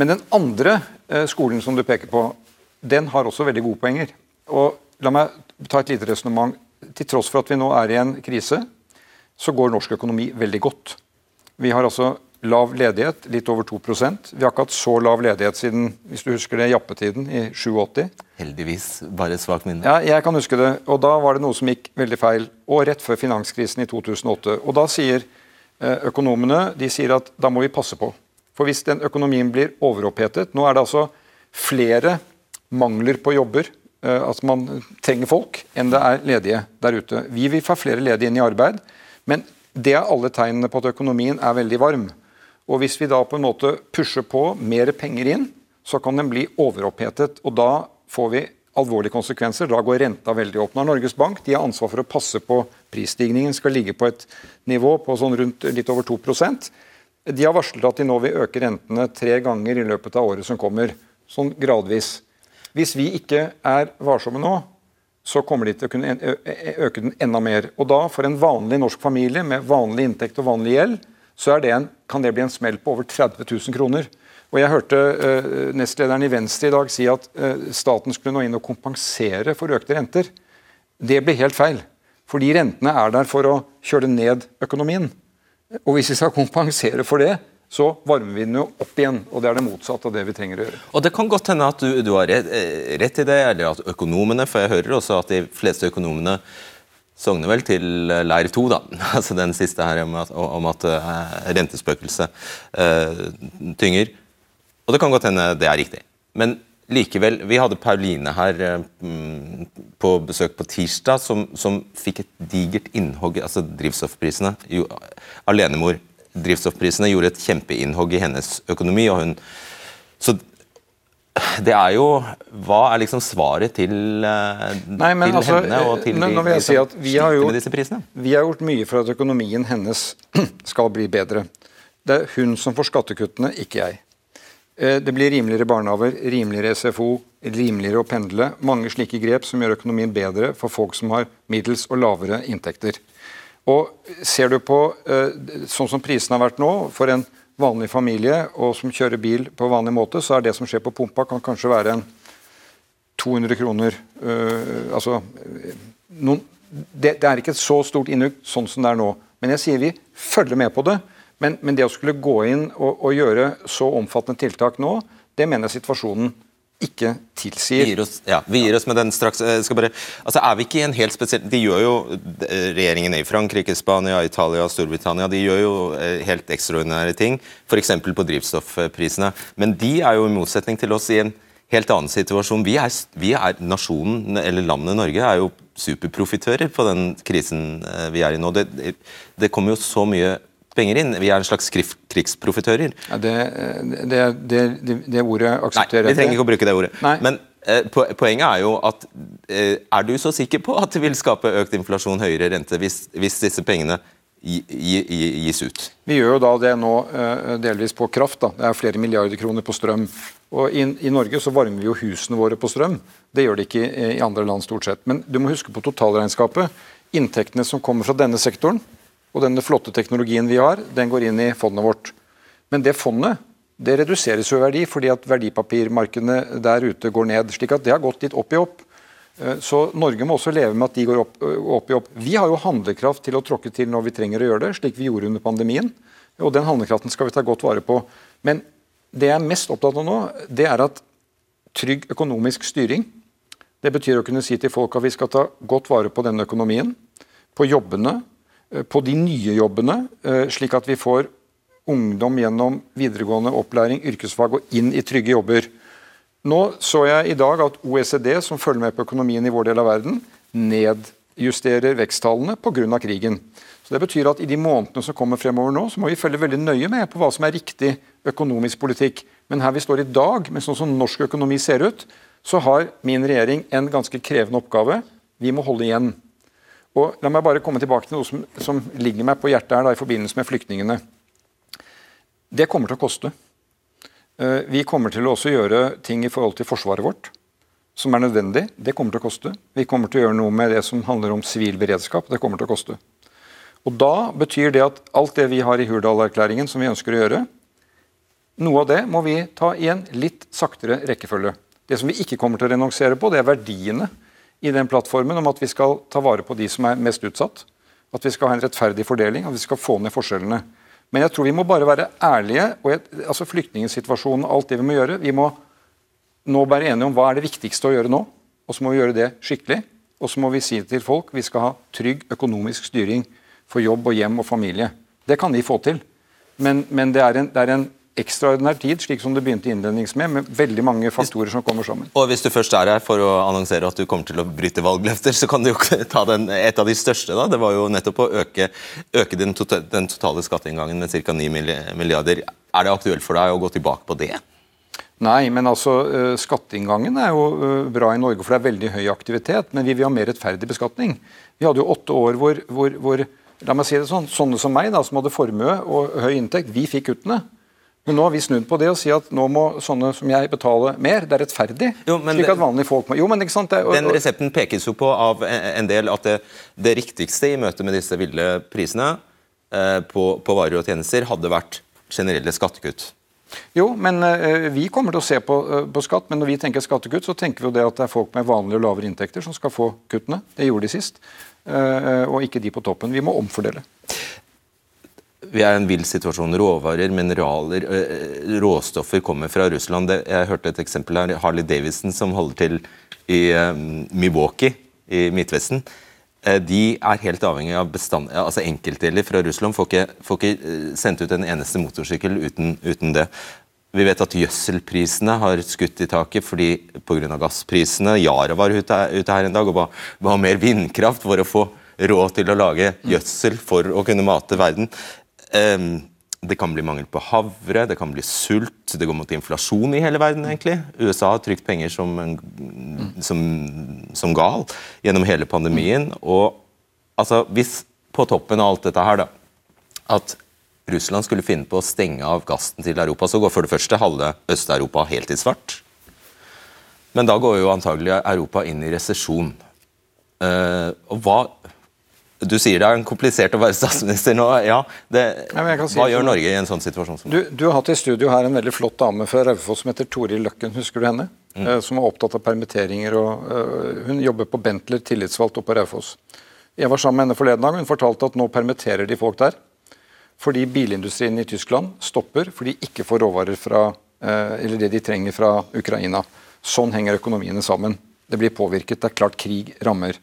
Men den andre eh, skolen som du peker på, den har også veldig gode poenger. Og La meg ta et lite resonnement. Til tross for at vi nå er i en krise, så går norsk økonomi veldig godt. Vi har altså lav ledighet, litt over 2% Vi har ikke hatt så lav ledighet siden hvis du husker det, jappetiden i 87. Heldigvis. Bare svakt minne. Ja, jeg kan huske det. Og Da var det noe som gikk veldig feil. Og rett før finanskrisen i 2008. Og Da sier eh, økonomene de sier at da må vi passe på. For hvis den økonomien blir overopphetet Nå er det altså flere mangler på jobber, eh, at man trenger folk, enn det er ledige der ute. Vi vil få flere ledige inn i arbeid, men det er alle tegnene på at økonomien er veldig varm. Og Hvis vi da på en måte pusher på mer penger inn, så kan den bli overopphetet. og Da får vi alvorlige konsekvenser. Da går renta veldig opp. Når Norges Bank de har ansvar for å passe på prisstigningen, skal ligge på et nivå på sånn rundt litt over 2% De har varslet at de nå vil øke rentene tre ganger i løpet av året som kommer. Sånn gradvis. Hvis vi ikke er varsomme nå, så kommer de til å kunne øke den enda mer. Og da, for en vanlig norsk familie med vanlig inntekt og vanlig gjeld, så det en, kan det bli en smell på over 30 000 kroner. Og Jeg hørte uh, nestlederen i Venstre i dag si at uh, staten skulle nå inn og kompensere for økte renter. Det blir helt feil. Fordi rentene er der for å kjøle ned økonomien. Og hvis vi skal kompensere for det, så varmer vi den jo opp igjen. og Det er det motsatte av det vi trenger å gjøre. Og Det kan godt hende at du, du har rett, eh, rett, i det, eller at økonomene For jeg hører også at de fleste økonomene sogner vel til leir to, da. Altså den siste her om at, om at rentespøkelset uh, tynger. Og det kan godt hende det er riktig. Men likevel, vi hadde Pauline her uh, på besøk på tirsdag, som, som fikk et digert innhogg Altså drivstoffprisene. Jo, alenemor. Drivstoffprisene gjorde et kjempeinnhogg i hennes økonomi. og hun så det er jo Hva er liksom svaret til, eh, Nei, til altså, henne og til nå de si at vi har, gjort, med disse prisene? vi har gjort mye for at økonomien hennes skal bli bedre. Det er hun som får skattekuttene, ikke jeg. Eh, det blir rimeligere barnehager, rimeligere SFO, rimeligere å pendle. Mange slike grep som gjør økonomien bedre for folk som har middels og lavere inntekter. Og Ser du på eh, sånn som prisene har vært nå, for en vanlig familie og som kjører bil på vanlig måte, så er det som skjer på pumpa, kan kanskje være en 200 kroner. øh, altså, noen, det, det, er ikke et så stort innhugg sånn som det er nå. Men jeg sier vi følger med på det. Men, men det å skulle gå inn og, og, gjøre så omfattende tiltak nå, det mener jeg situasjonen ikke tilsier. Vi gir oss, ja, vi gir oss med den straks. Bare, altså er vi ikke i en helt spesiell De gjør jo, Regjeringen i Frankrike, Spania, Italia Storbritannia de gjør jo eh, helt ekstraordinære ting, f.eks. på drivstoffprisene. Men de er jo i motsetning til oss i en helt annen situasjon. Vi er, vi er nasjonen, eller landet Norge, er jo superprofitører på den krisen eh, vi er i nå. Det, det kommer jo så mye penger inn. Vi er en slags krigsprofitører. Ja, det, det, det, det, ordet aksepterer jeg. Nei, Vi trenger ikke å bruke det ordet. Nei. Men eh, poenget er jo at eh, er du så sikker på at det vil skape økt inflasjon, høyere rente, hvis, hvis disse pengene gis ut? Vi gjør jo da det nå eh, delvis på kraft. da. Det er flere milliarder kroner på strøm. Og i, i, Norge så varmer vi jo husene våre på strøm. Det gjør de ikke i andre land stort sett. Men du må huske på totalregnskapet. Inntektene som kommer fra denne sektoren, og denne flotte teknologien vi har, den går inn i fondet vårt. Men det fondet det reduseres jo i verdi fordi at verdipapirmarkedene der ute går ned. slik at det har gått litt opp i opp. Eh, så Norge må også leve med at de går opp, eh, opp, i opp. Vi har jo handlekraft til å tråkke til når vi trenger å gjøre det, slik vi gjorde under pandemien. Og den handlekraften skal vi ta godt vare på. Men det jeg er mest opptatt av nå, det er at trygg økonomisk styring Det betyr å kunne si til folk at vi skal ta godt vare på denne økonomien, på jobbene, på de nye jobbene, eh, slik at vi får ungdom gjennom videregående opplæring, yrkesfag og inn i trygge jobber. Nå så jeg i dag at OECD, som følger med på økonomien i vår del av verden, nedjusterer veksttallene pga. krigen. Så Det betyr at i de månedene som kommer fremover nå, så må vi følge veldig nøye med på hva som er riktig økonomisk politikk. Men her vi står i dag, med sånn som norsk økonomi ser ut, så har min regjering en ganske krevende oppgave. Vi må holde igjen. Og La meg bare komme tilbake til noe som, som ligger meg på hjertet her da, i forbindelse med flyktningene. Det kommer til å koste. Eh, vi kommer til å også gjøre ting i forhold til forsvaret vårt som er nødvendig. Det kommer til å koste. Vi kommer til å gjøre noe med det som handler om sivil beredskap. Det kommer til å koste. Og Da betyr det at alt det vi har i Hurdal-erklæringen som vi ønsker å gjøre, noe av det må vi ta i en litt saktere rekkefølge. Det som vi ikke kommer til å renonsere på, det er verdiene i den plattformen om at vi skal ta vare på de som er mest utsatt. At vi skal ha en rettferdig fordeling, at vi skal få ned forskjellene. Men jeg tror vi må bare være ærlige. og jeg, altså Flyktningsituasjonen alt det vi må gjøre. Vi må nå være enige om hva er det viktigste å gjøre nå. Og så må vi gjøre det skikkelig. Og så må vi si til folk vi skal ha trygg økonomisk styring for jobb og hjem og familie. Det kan de få til. Men, men det, er en, det er en ekstraordinær tid, slik som det begynte innlednings med, med veldig mange faktorer som kommer sammen. Og Hvis du først er her for å annonsere at du kommer til å bryte valgløfter, så kan du jo ta den, et av de største. da, Det var jo nettopp å øke, øke den, totale, den totale skatteinngangen med ca. 9 milliarder. Er det aktuelt for deg å gå tilbake på det? Nei, men altså uh, skatteinngangen er jo uh, bra i Norge, for det er veldig høy aktivitet. Men vi vil ha mer rettferdig beskatning. Vi hadde jo åtte år hvor, hvor, hvor la meg si det sånn, sånne som meg, da, som hadde formue og høy inntekt, vi fikk kuttene. Men nå har vi snudd på det og sier at nå må sånne som jeg betale mer. Det er rettferdig. Jo, slik at vanlige folk må... Jo, men ikke sant? Det, og, den resepten pekes jo på av en del at det, det riktigste i møte med disse ville prisene eh, på, på varer og tjenester hadde vært generelle skattekutt. Jo, men eh, vi kommer til å se på, uh, på, skatt, men når vi tenker skattekutt, så tenker vi jo det at det er folk med vanlige og lavere inntekter som skal få kuttene. Det gjorde de sist. Eh, og ikke de på toppen. Vi må omfordele vi er i en vill situasjon. Råvarer, mineraler, råstoffer kommer fra Russland. Jeg hørte et eksempel her. Harley Davidson, som holder til i Milwaukee i Midtvesten. De er helt avhengig av bestand, altså enkeltdeler fra Russland. Får ikke, får ikke sendt ut en eneste motorsykkel uten, uten det. Vi vet at gjødselprisene har skutt i taket fordi pga. gassprisene. Yara var ute, ute, her en dag og ba, ba mer vindkraft for å få råd til å lage gjødsel for å kunne mate verden. Det kan bli mangel på havre, det kan bli sult, det går mot inflasjon i hele verden. egentlig. USA har trykt penger som, som, som gal gjennom hele pandemien. Og altså, hvis på toppen av alt dette her, da, at Russland skulle finne på å stenge av gassen til Europa, så går for det første halve Øst-Europa helt i svart. Men da går jo antagelig Europa inn i resesjon. Uh, og hva du sier det er komplisert å være statsminister nå. Ja, det, ja si hva gjør Norge i en sånn situasjon? Du, du, har hatt i studio her en veldig flott dame fra Raufoss som heter Toril Løkken. Husker du henne? Mm. Uh, som er opptatt av permitteringer. og uh, Hun jobber på Bentler, tillitsvalgt oppe på Raufoss. Jeg var sammen med henne forleden dag. Hun fortalte at nå permitterer de folk der. Fordi bilindustrien i Tyskland stopper fordi de ikke får råvarer fra, uh, eller det de trenger fra Ukraina. Sånn henger økonomiene sammen. Det blir påvirket. Det er klart krig rammer.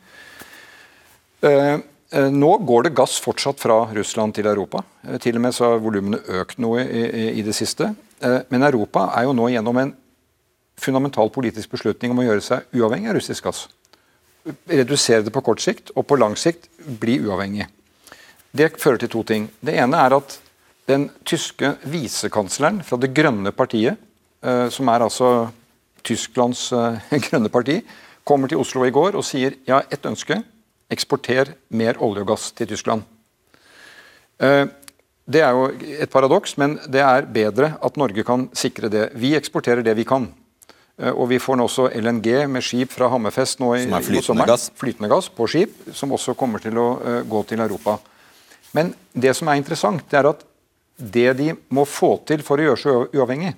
Uh, Eh, nå går det gass fortsatt fra Russland til Europa. Eh, til og med så har volumene økt noe i, i, i, det siste. Eh, men Europa er jo nå gjennom en fundamental politisk beslutning om å gjøre seg uavhengig av russisk gass. Redusere det på kort sikt, og på lang sikt bli uavhengig. Det fører til to ting. Det ene er at den tyske visekansleren fra Det grønne partiet, som er altså Tysklands grønne parti, kommer til Oslo i går og sier ja, ett ønske eksporter mer olje og gass til Tyskland. Eh, det er jo et paradoks, men det er bedre at Norge kan sikre det. Vi eksporterer det vi kan. Eh, og vi får nå også LNG med skip fra Hammerfest nå i, som er flytende gass. flytende gass på skip, som også kommer til å uh, gå til Europa. Men det som er interessant, det er at det de må få til for å gjøre seg uavhengig,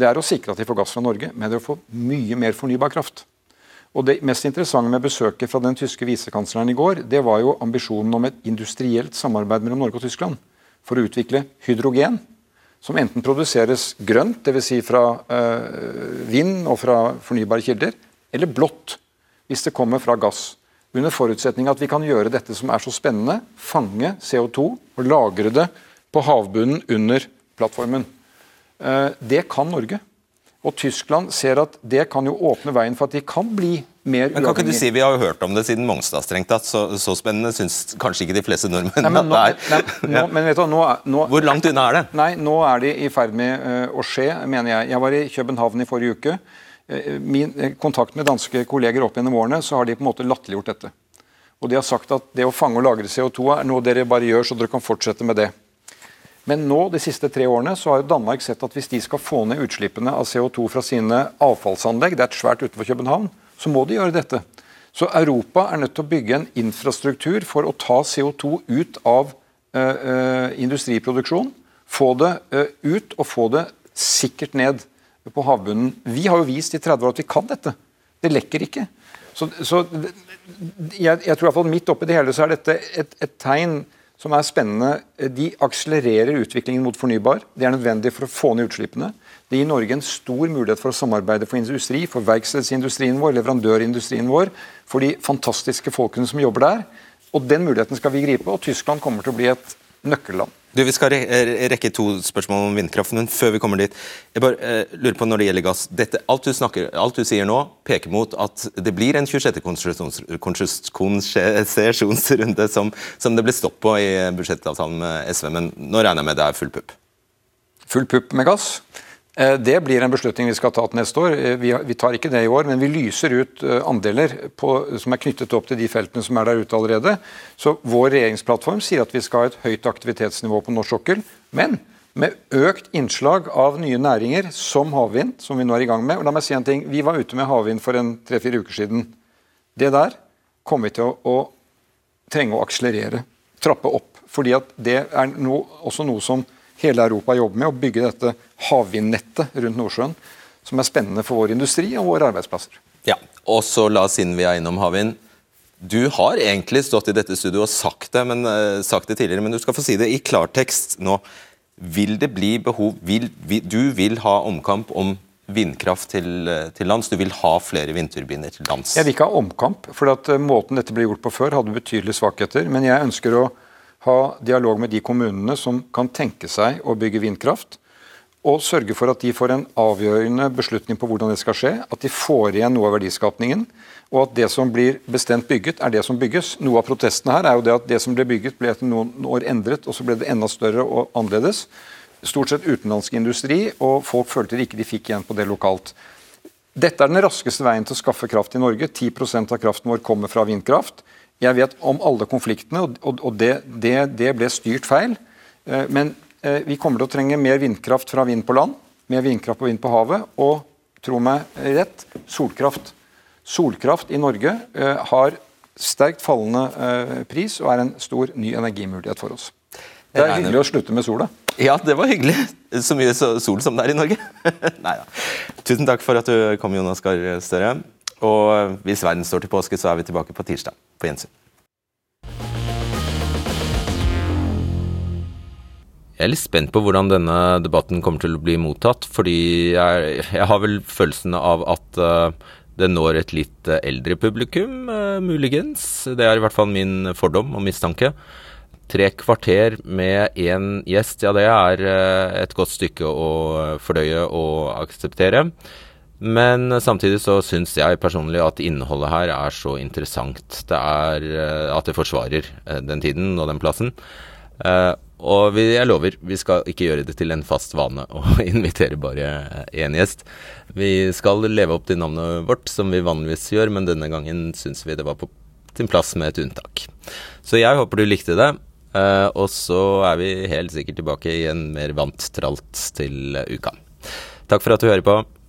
det er å sikre at de får gass fra Norge, men det er å få mye mer fornybar kraft. Og Det mest interessante med besøket fra den tyske visekansleren i går, det var jo ambisjonen om et industrielt samarbeid mellom Norge og Tyskland for å utvikle hydrogen, som enten produseres grønt, dvs. Si fra øh, vind og fra fornybare kilder, eller blått, hvis det kommer fra gass. Under forutsetning at vi kan gjøre dette som er så spennende, fange CO2 og lagre det på havbunnen under plattformen. Uh, det kan Norge. Og Tyskland ser at det kan jo åpne veien for at de kan bli mer uavhengige. Men kan ikke du si, Vi har jo hørt om det siden Mongstad, strengt tatt. Så, så, spennende syns kanskje ikke de fleste nordmenn nei, nå, at det er. Nei, nå, men vet du, nå, nå, Hvor langt unna er det? Nei, Nå er de i ferd med uh, å skje, mener jeg. Jeg var i København i forrige uke. Uh, min uh, kontakt med danske kolleger opp gjennom årene, så har de på en måte latterliggjort dette. Og de har sagt at det å fange og lagre CO2 er noe dere bare gjør, så dere kan fortsette med det. Men nå, de siste tre årene så har jo Danmark sett at hvis de skal få ned utslippene av CO2 fra sine avfallsanlegg, det er et svært utenfor København, så må de gjøre dette. Så Europa er nødt til å bygge en infrastruktur for å ta CO2 ut av uh, industriproduksjon. Få det ø, ut og få det sikkert ned på havbunnen. Vi har jo vist i 30 år at vi kan dette. Det lekker ikke. Så, så jeg, jeg, tror i hvert fall midt oppi det hele så er dette et, et tegn som er spennende. De akselererer utviklingen mot fornybar. Det er nødvendig for å få ned utslippene. Det gir Norge en stor mulighet for å samarbeide for industri, for verkstedsindustrien vår, leverandørindustrien vår, for de fantastiske folkene som jobber der. Og Den muligheten skal vi gripe, og Tyskland kommer til å bli et nøkkelland. Du, Vi skal rekke to spørsmål om vindkraft, men før vi kommer dit Jeg bare eh, lurer på når det gjelder gass. Dette, alt, du snakker, alt, du sier nå, peker mot at det blir en 26. konsesjonsrunde som, som, det ble stopp på i budsjettavtalen med SV. Men nå regner jeg med det er full pupp? Full pupp med gass? Eh, det blir en beslutning vi skal ta til neste år. Eh, vi, tar ikke det i år, men vi lyser ut eh, andeler på, som er knyttet opp til de feltene som er der ute allerede. Så Vår regjeringsplattform sier at vi skal ha et høyt aktivitetsnivå på norsk sokkel. Men med økt innslag av nye næringer, som havvind, som vi nå er i gang med. Og la meg si en ting, Vi var ute med havvind for en tre-fire uker siden. Det der kommer vi til å, å trenge å akselerere, trappe opp. Fordi at det er no, også noe som hele Europa jobber med, å bygge dette havvindnettet rundt Nordsjøen, som er spennende for vår industri og våre arbeidsplasser. Ja, og så la oss inn vi er innom havvind. Du har egentlig stått i dette studioet og sagt det, men, uh, sagt det tidligere, men du skal få si det i klartekst nå. Vil det bli behov vil, vil, Du vil ha omkamp om vindkraft til, eh, til, lands? Du vil ha flere vindturbiner til lands? Jeg vil ikke ha omkamp, for at eh, måten dette ble gjort på før, hadde betydelige svakheter. Men jeg ønsker å ha dialog med de kommunene som kan tenke seg å bygge vindkraft. Og sørge for at de får en avgjørende beslutning på hvordan det skal skje. At de får igjen noe av verdiskapningen. Og at det som blir bestemt bygget, er det som bygges. Noe av protestene her er jo det at det som ble bygget, ble etter noen år endret, og så ble det enda større og annerledes. Stort sett utenlandsk industri, og folk følte de ikke de fikk igjen på det lokalt. Dette er den raskeste veien til å skaffe kraft i Norge. 10% av kraften vår kommer fra vindkraft. Jeg vet om alle konfliktene, og det, det, det ble styrt feil. Eh, men eh, vi kommer til å trenge mer vindkraft fra vind på land, mer vindkraft på vind på havet, og tro meg rett solkraft. Solkraft i Norge eh, har sterkt fallende pris og er en stor ny energimulighet for oss. Det er hyggelig å slutte med sola. Ja, det var hyggelig. Så mye sol som det er i Norge. Nei da. Tusen takk for at du kom, Jonas Gahr Støre. Og hvis verden står til påske, så er vi tilbake på tirsdag. På gjensyn. Jeg er litt spent på hvordan denne debatten kommer til å bli mottatt. Fordi jeg, jeg har vel følelsen av at uh, det når et litt uh, eldre publikum, uh, muligens. Det er i hvert fall min fordom og mistanke. Tre kvarter med én gjest, ja det er et godt stykke å fordøye og akseptere. Men samtidig så syns jeg personlig at innholdet her er så interessant. Det er uh, at det forsvarer uh, den tiden og den plassen. Og jeg lover, vi skal ikke gjøre det til en fast vane å invitere bare én gjest. Vi skal leve opp til navnet vårt, som vi vanligvis gjør, men denne gangen syns vi det var på sin plass med et unntak. Så jeg håper du likte det. og så er vi helt sikkert tilbake i en mer vant tralt til uka. Takk for at du hører på.